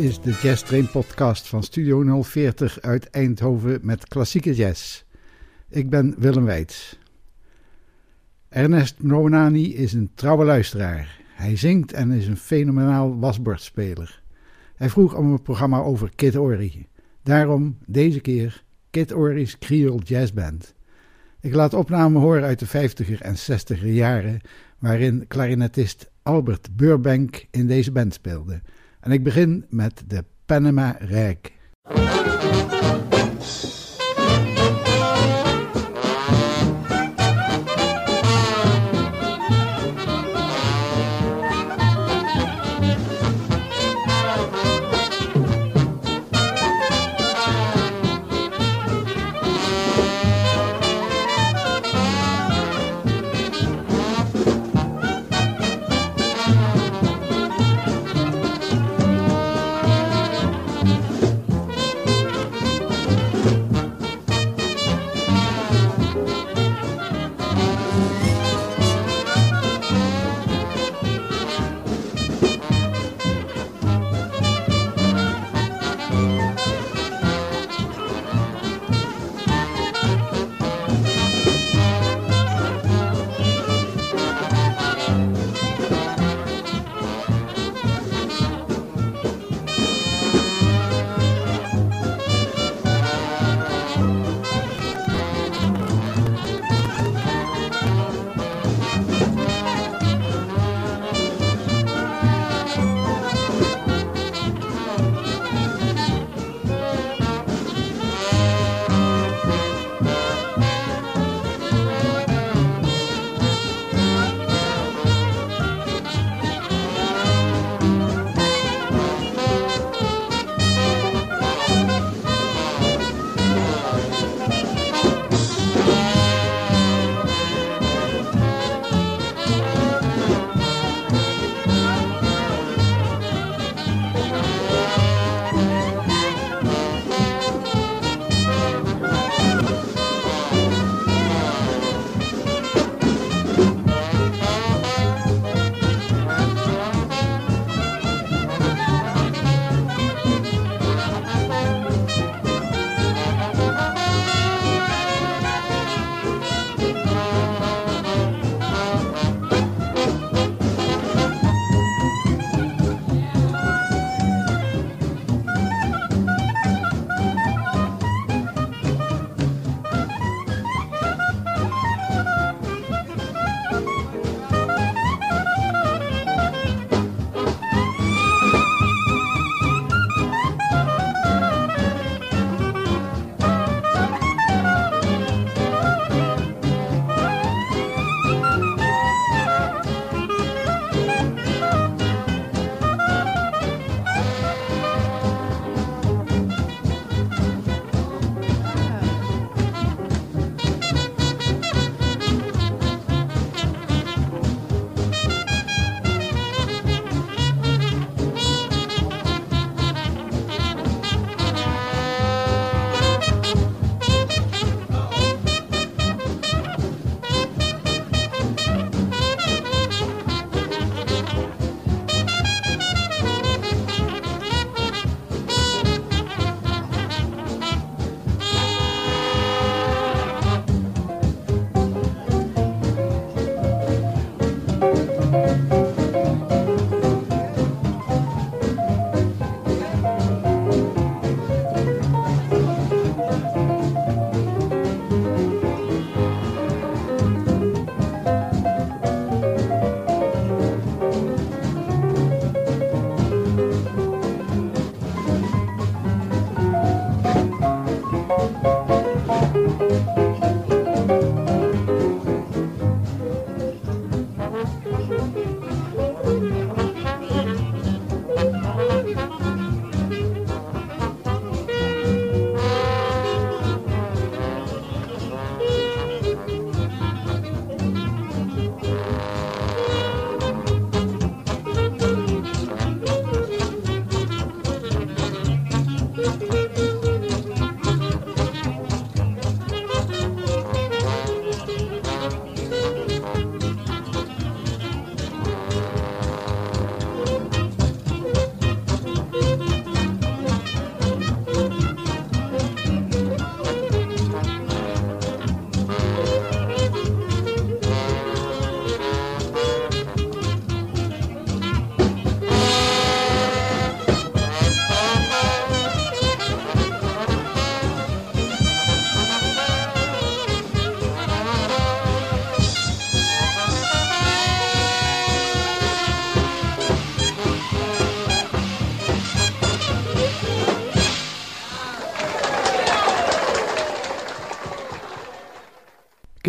is de Jazz Train podcast van Studio 040 uit Eindhoven met klassieke jazz. Ik ben Willem Weits. Ernest Mronani is een trouwe luisteraar. Hij zingt en is een fenomenaal wasbordspeler. Hij vroeg om een programma over Kid Ory. Daarom deze keer Kid Ory's Creole Jazz Band. Ik laat opnamen horen uit de 50er en 60er jaren, waarin klarinetist Albert Burbank in deze band speelde. En ik begin met de Panama Rijk.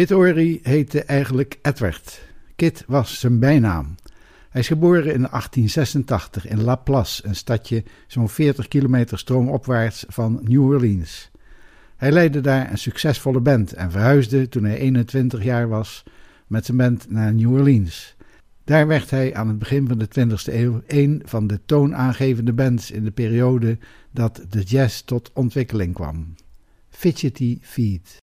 Kit Ory heette eigenlijk Edward. Kit was zijn bijnaam. Hij is geboren in 1886 in La Place, een stadje zo'n 40 kilometer stroomopwaarts van New Orleans. Hij leidde daar een succesvolle band en verhuisde toen hij 21 jaar was met zijn band naar New Orleans. Daar werd hij aan het begin van de 20e eeuw een van de toonaangevende bands in de periode dat de jazz tot ontwikkeling kwam. Fidgety Feet.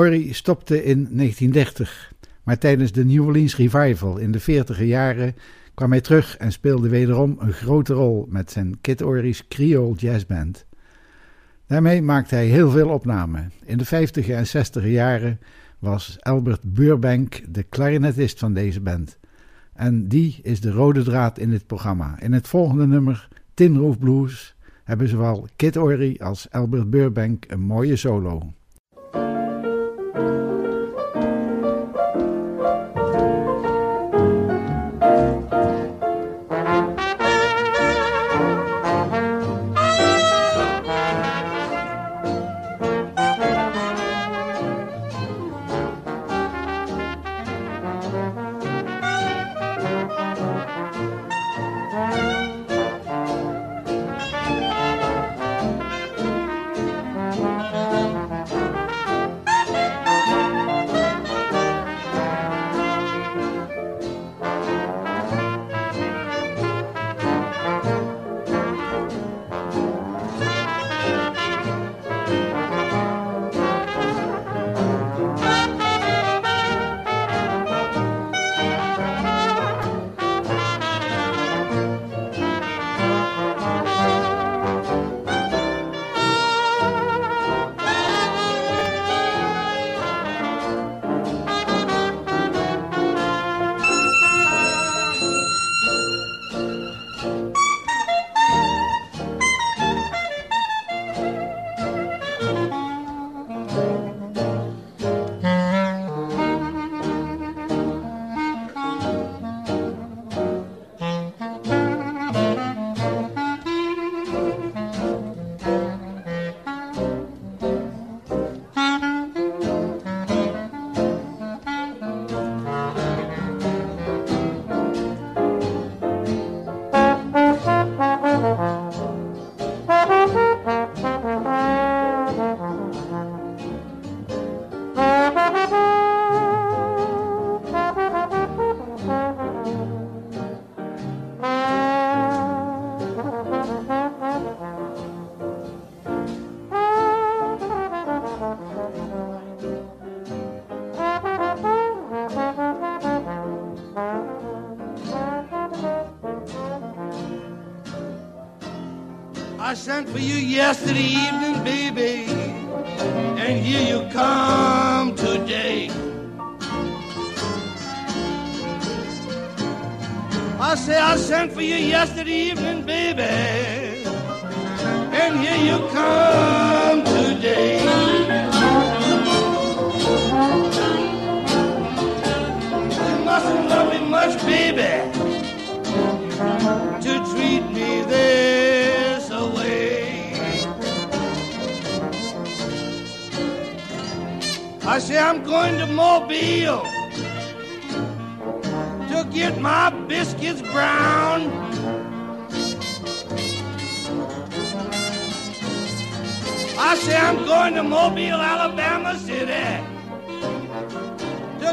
Ori stopte in 1930, maar tijdens de New Orleans Revival in de 40 jaren kwam hij terug en speelde wederom een grote rol met zijn Kid Ory's Creole Jazz Band. Daarmee maakte hij heel veel opnamen. In de 50 en 60 jaren was Albert Burbank de klarinetist van deze band. En die is de rode draad in dit programma. In het volgende nummer, Tin Roof Blues, hebben zowel Kid Ory als Albert Burbank een mooie solo. For three.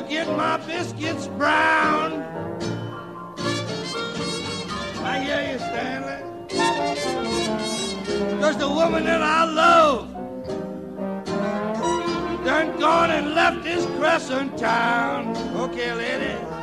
Get my biscuits brown. I hear you, Stanley. Cause the woman that I love done gone and left this crescent town. Okay, ladies.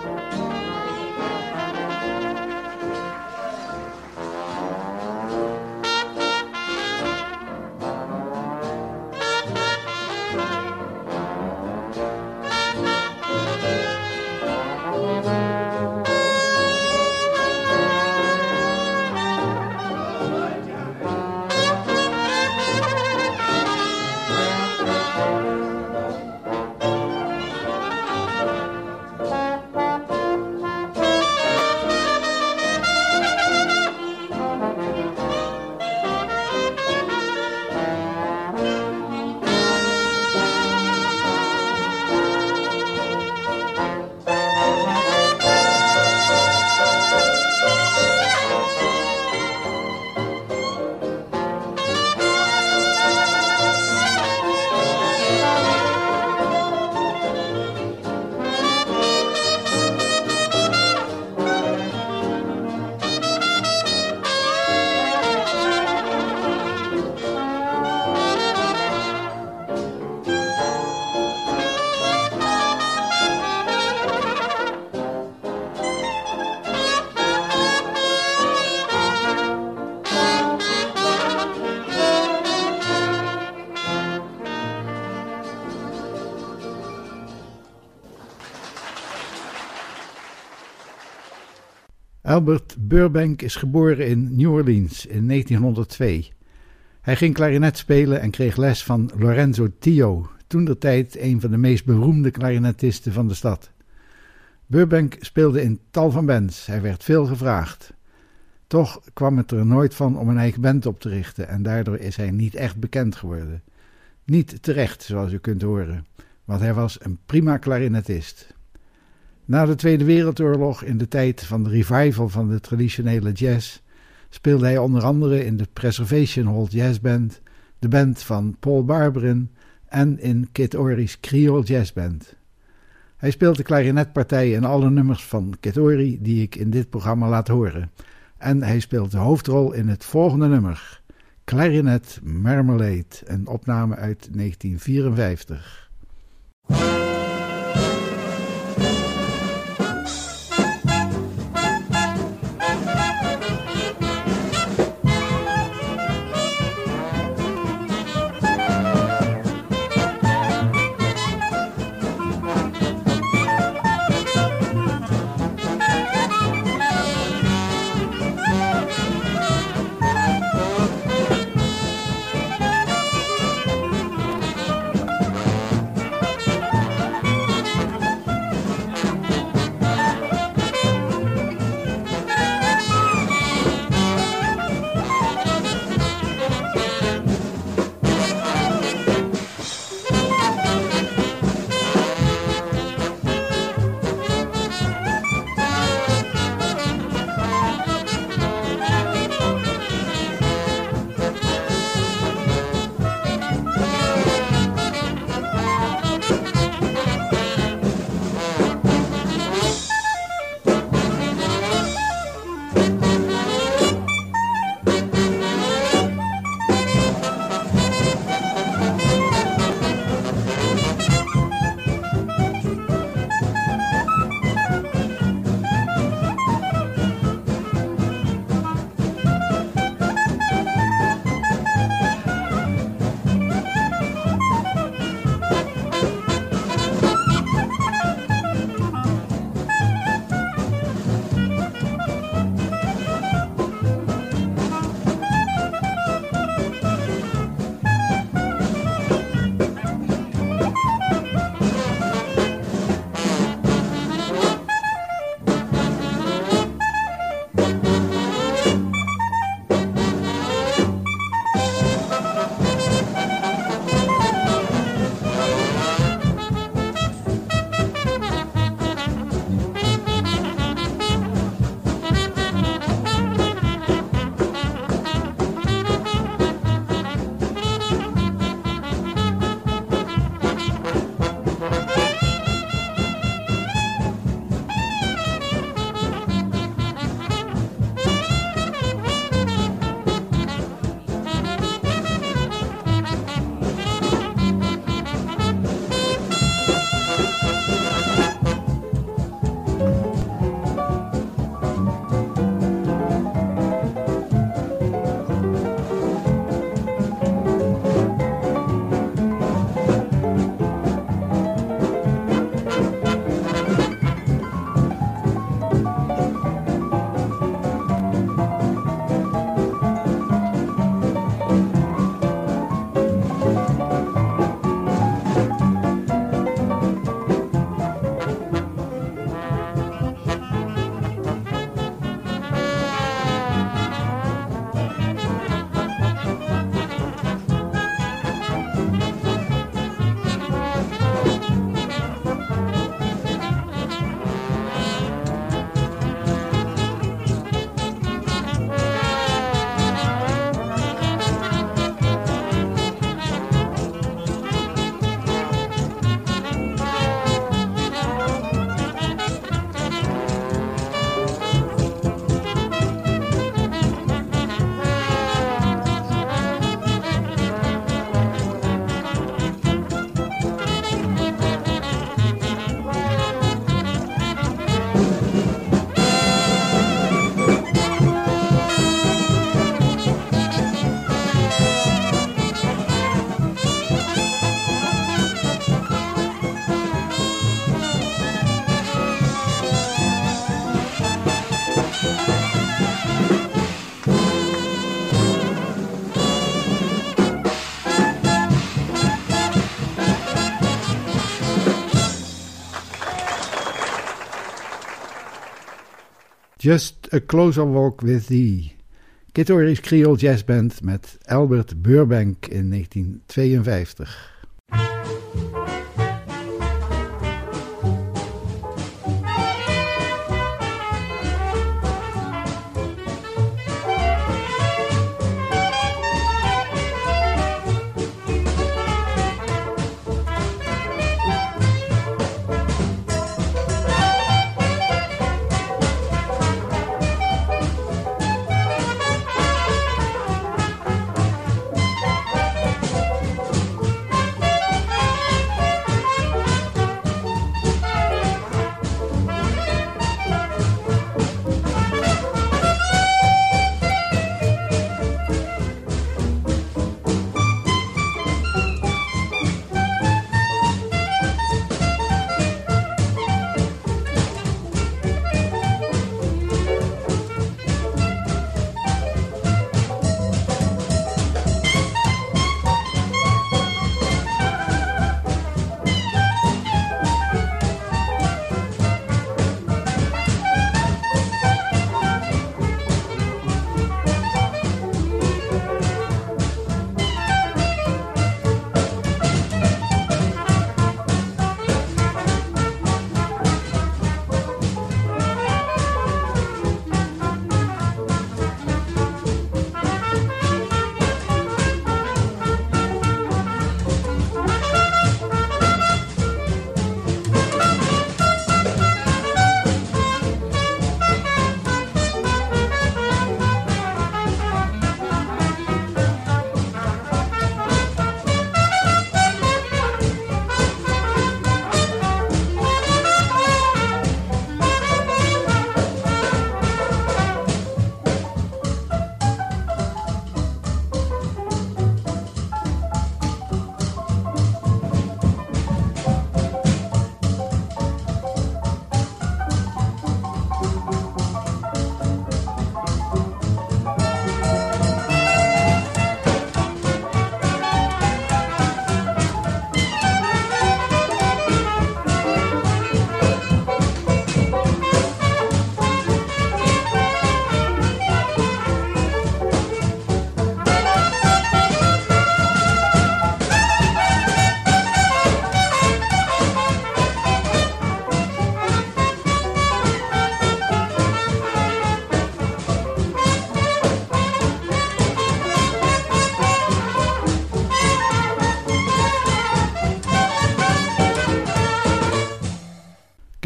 Albert Burbank is geboren in New Orleans in 1902. Hij ging klarinet spelen en kreeg les van Lorenzo Tio, toen de tijd een van de meest beroemde klarinetisten van de stad. Burbank speelde in tal van bands, hij werd veel gevraagd. Toch kwam het er nooit van om een eigen band op te richten en daardoor is hij niet echt bekend geworden. Niet terecht, zoals u kunt horen, want hij was een prima klarinetist. Na de Tweede Wereldoorlog, in de tijd van de revival van de traditionele jazz, speelde hij onder andere in de Preservation Hall Jazz Band, de band van Paul Barberin en in Kid Ory's Creole Jazz Band. Hij speelt de klarinetpartij in alle nummers van Kid Ory die ik in dit programma laat horen. En hij speelt de hoofdrol in het volgende nummer, Clarinet Marmalade, een opname uit 1954. Just a Closer Walk with Thee. Kid Creole Jazz Band met Albert Burbank in 1952.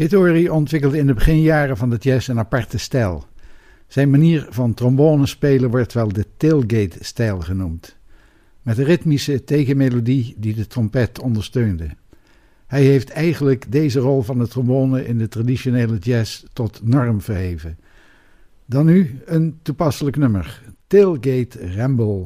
Kittori ontwikkelde in de beginjaren van de jazz een aparte stijl. Zijn manier van trombone spelen wordt wel de tailgate-stijl genoemd, met een ritmische tegenmelodie die de trompet ondersteunde. Hij heeft eigenlijk deze rol van de trombone in de traditionele jazz tot norm verheven. Dan nu een toepasselijk nummer, Tailgate Ramble.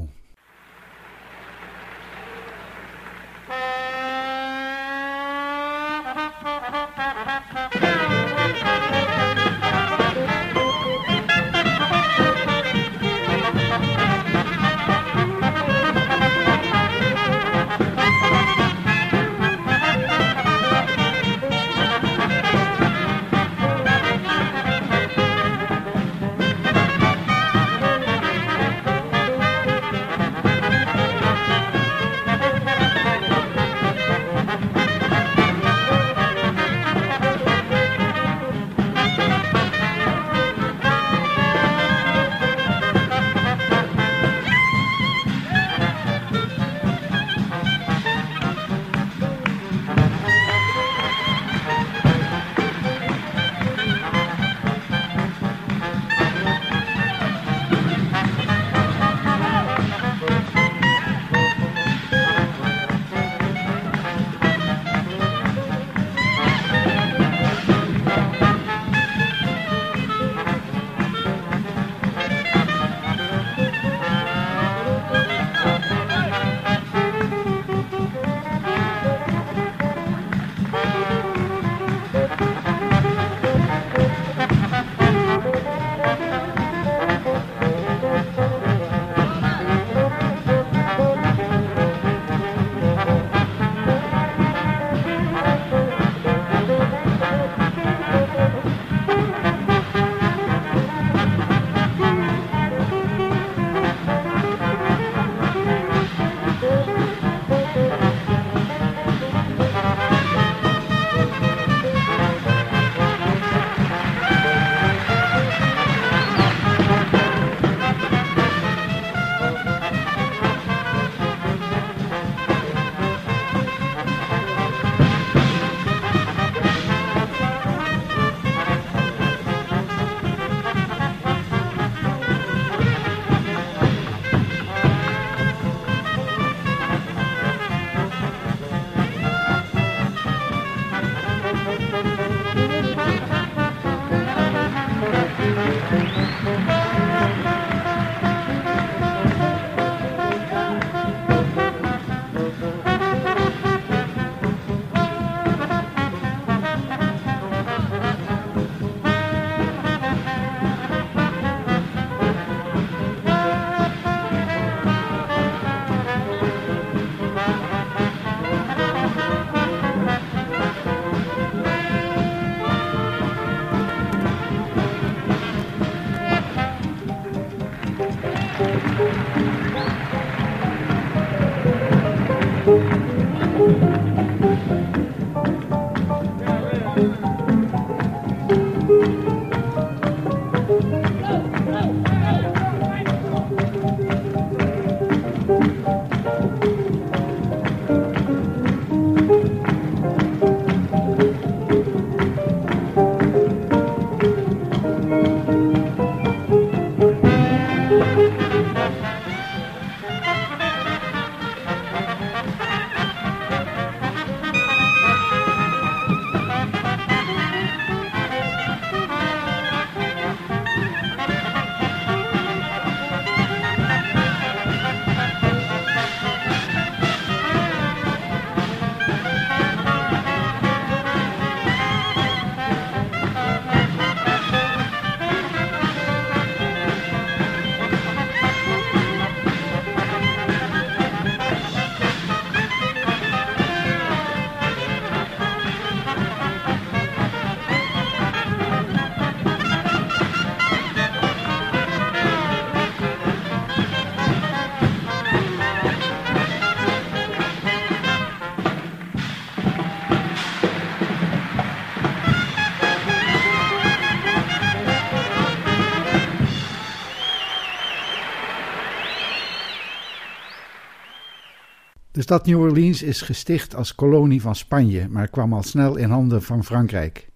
De stad New Orleans is gesticht als kolonie van Spanje, maar kwam al snel in handen van Frankrijk.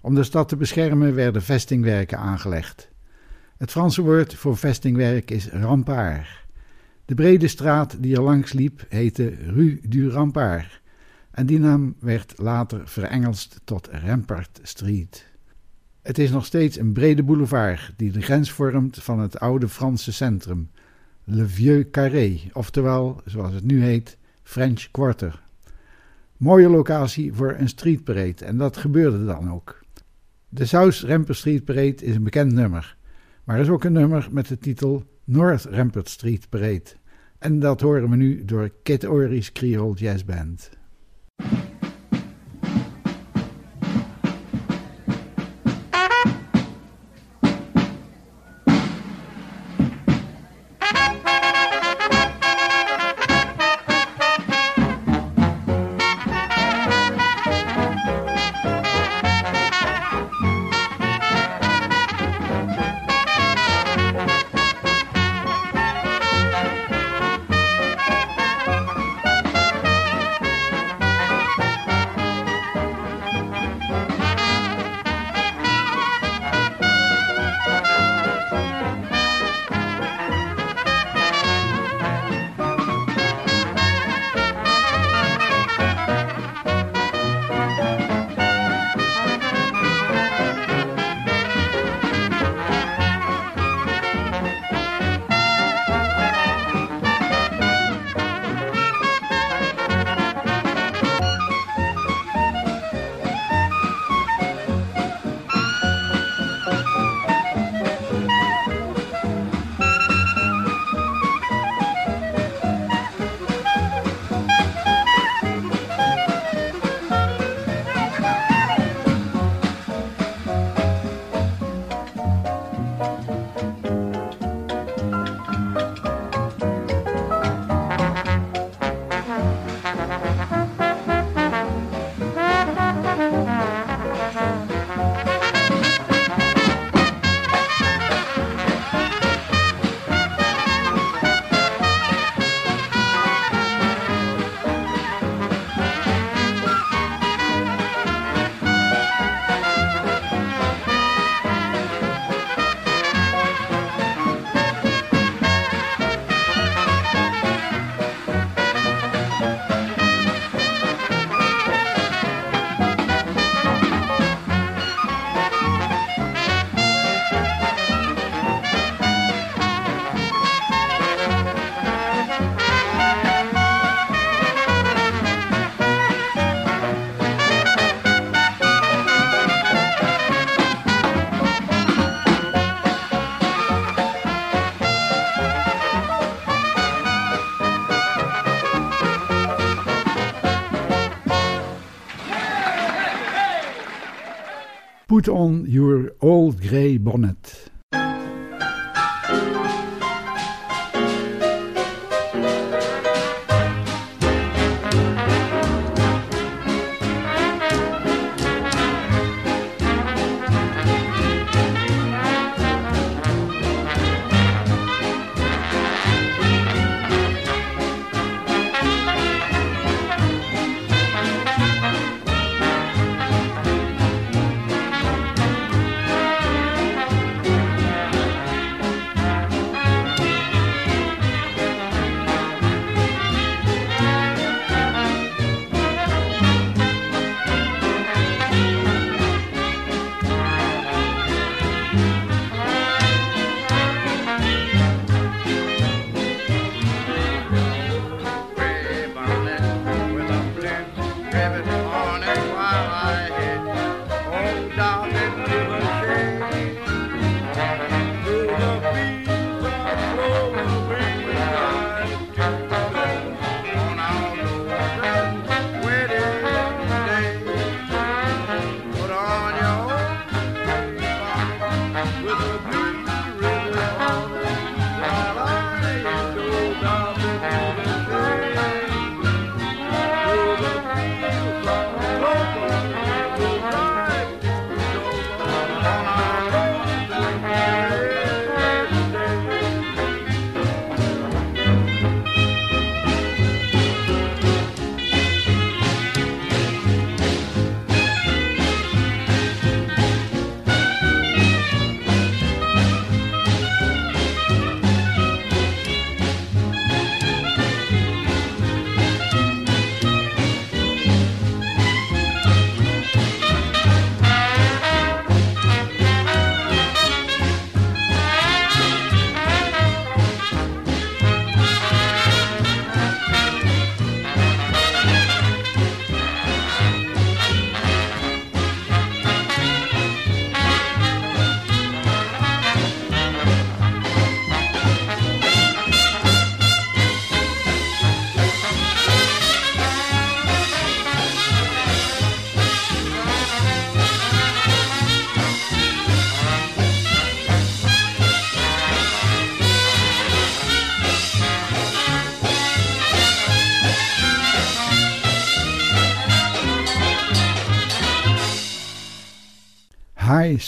Om de stad te beschermen werden vestingwerken aangelegd. Het Franse woord voor vestingwerk is rempart. De brede straat die er langs liep heette Rue du Rempart en die naam werd later verengelst tot Rampart Street. Het is nog steeds een brede boulevard die de grens vormt van het oude Franse centrum, Le Vieux Carré, oftewel, zoals het nu heet, French Quarter. Mooie locatie voor een streetparade en dat gebeurde dan ook. De South Rampart Street Parade is een bekend nummer, maar er is ook een nummer met de titel North Rampart Street Parade. En dat horen we nu door Kid Ory's Creole Jazz Band. Put on your old grey bonnet.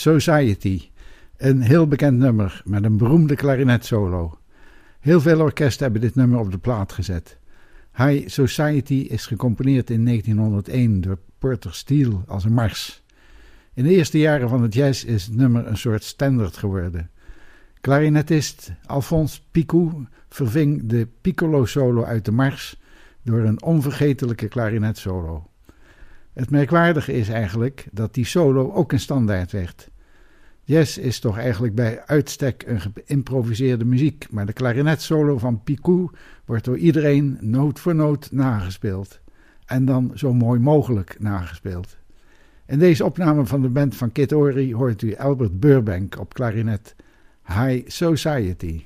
Society. Een heel bekend nummer met een beroemde klarinetsolo. Heel veel orkesten hebben dit nummer op de plaat gezet. High Society is gecomponeerd in 1901 door Porter Steele als een mars. In de eerste jaren van het jazz is het nummer een soort standaard geworden. Klarinetist Alphonse Picou verving de piccolo-solo uit de mars door een onvergetelijke klarinetsolo. Het merkwaardige is eigenlijk dat die solo ook een standaard werd. Jazz is toch eigenlijk bij uitstek een geïmproviseerde muziek, maar de klarinetsolo van Picou wordt door iedereen noot voor noot nagespeeld. En dan zo mooi mogelijk nagespeeld. In deze opname van de band van Kit Ory hoort u Albert Burbank op klarinet. High Society.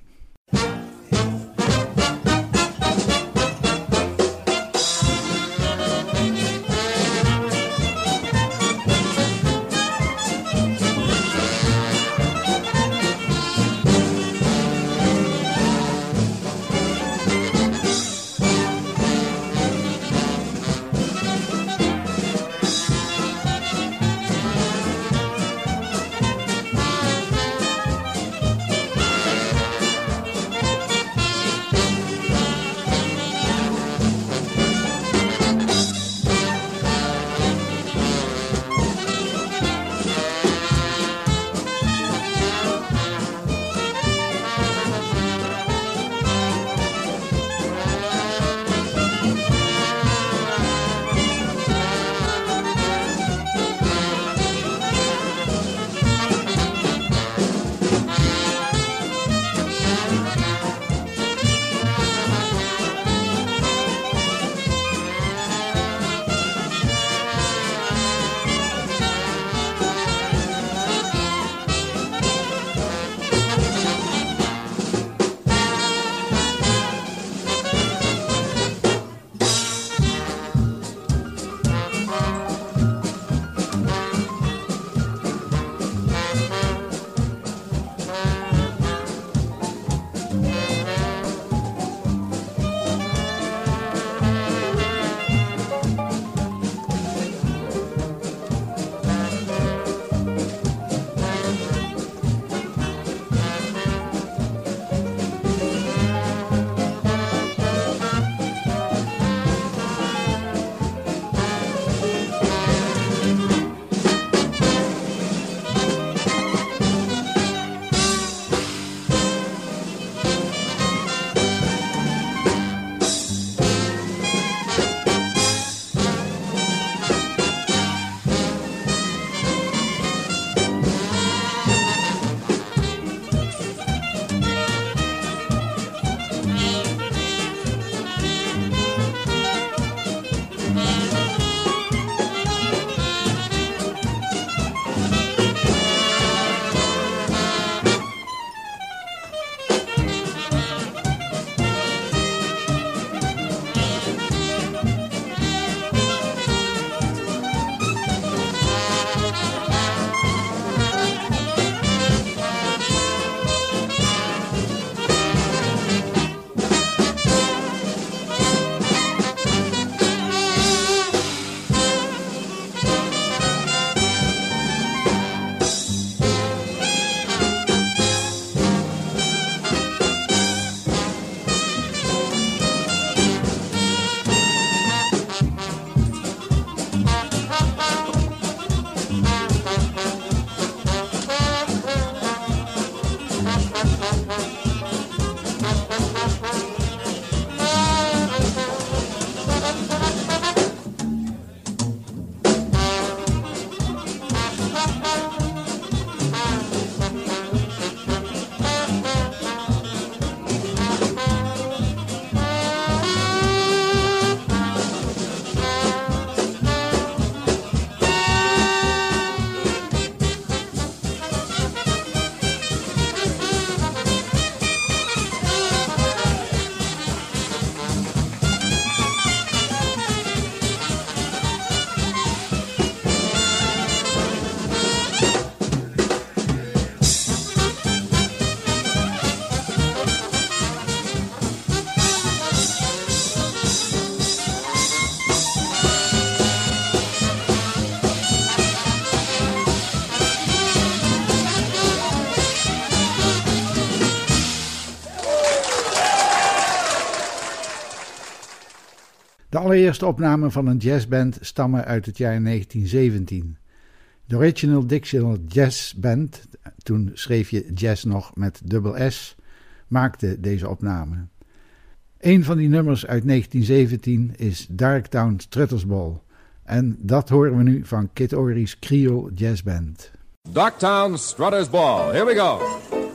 De allereerste opnamen van een jazzband stammen uit het jaar 1917. De Original Dixieland Jazz Band, toen schreef je jazz nog met dubbel S, maakte deze opname. Een van die nummers uit 1917 is Darktown Strutters Ball. En dat horen we nu van Kid Ory's Creole Jazz Band. Darktown Strutters Ball. Here we go.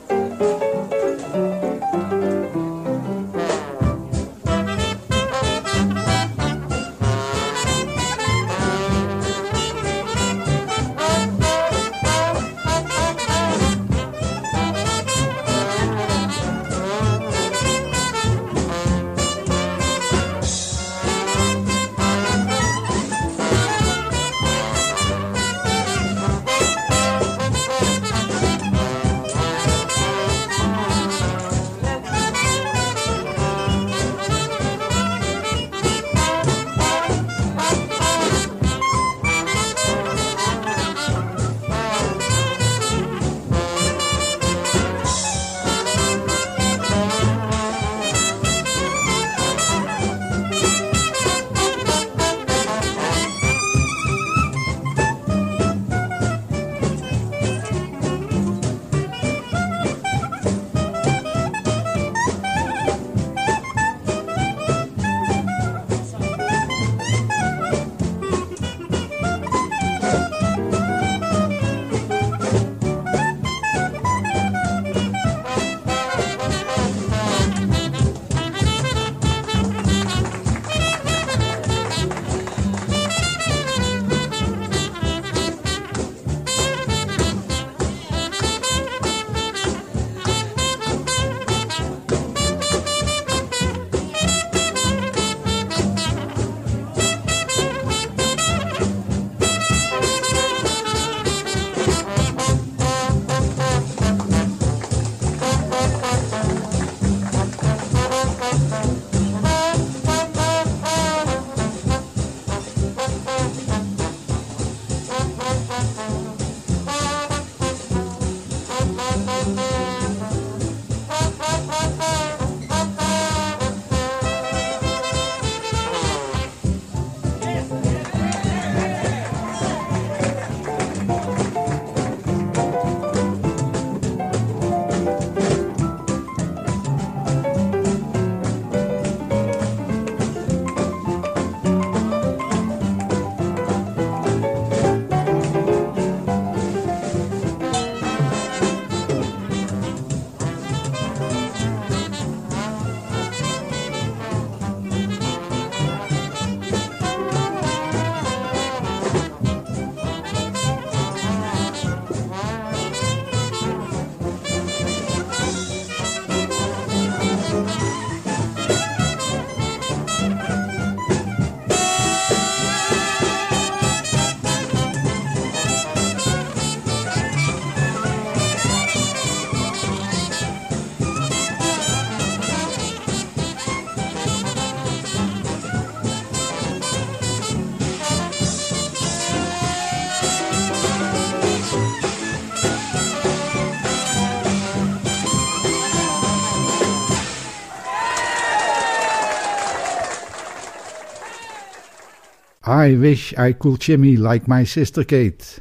I wish I could shimmy like my sister Kate.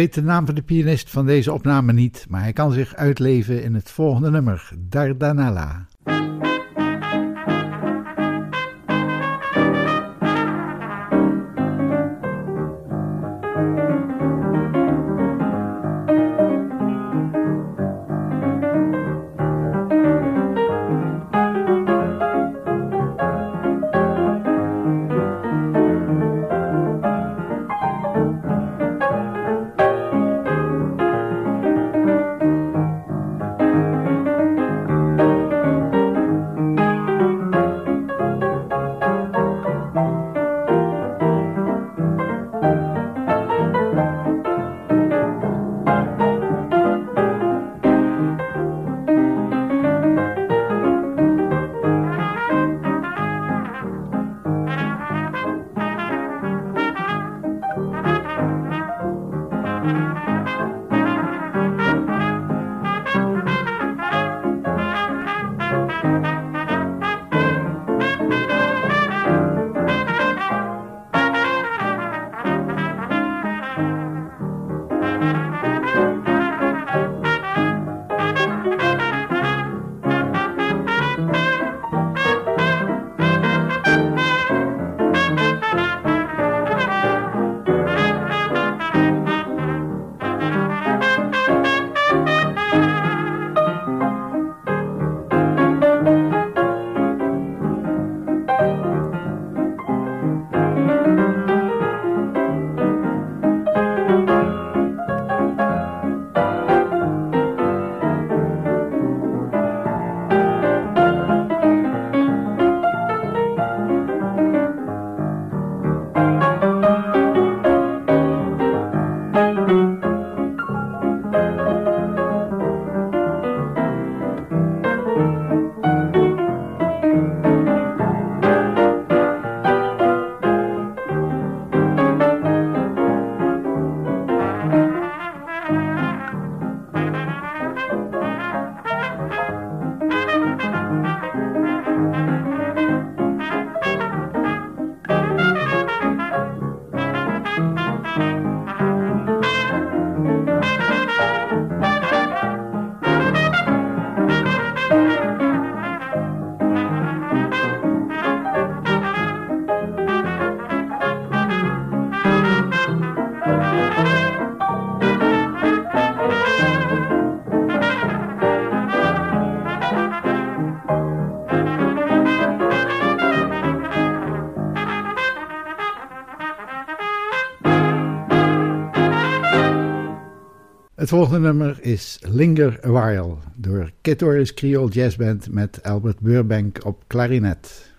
Weet de naam van de pianist van deze opname niet, maar hij kan zich uitleven in het volgende nummer, Dardanella. Volgende nummer is Linger a While door Kid Oris Creole Jazz Band met Albert Burbank op klarinet.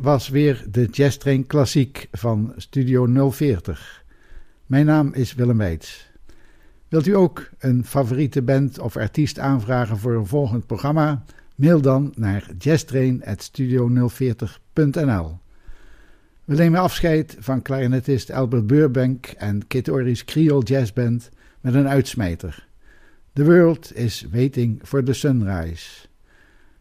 Was weer de Jazz Train Klassiek van Studio 040. Mijn naam is Willem Weits. Wilt u ook een favoriete band of artiest aanvragen voor een volgend programma? Mail dan naar jazztrain.studio040.nl We nemen afscheid van clarinetist Albert Burbank en Kit Ory's Creole Jazz Band met een uitsmijter. The world is waiting for the sunrise.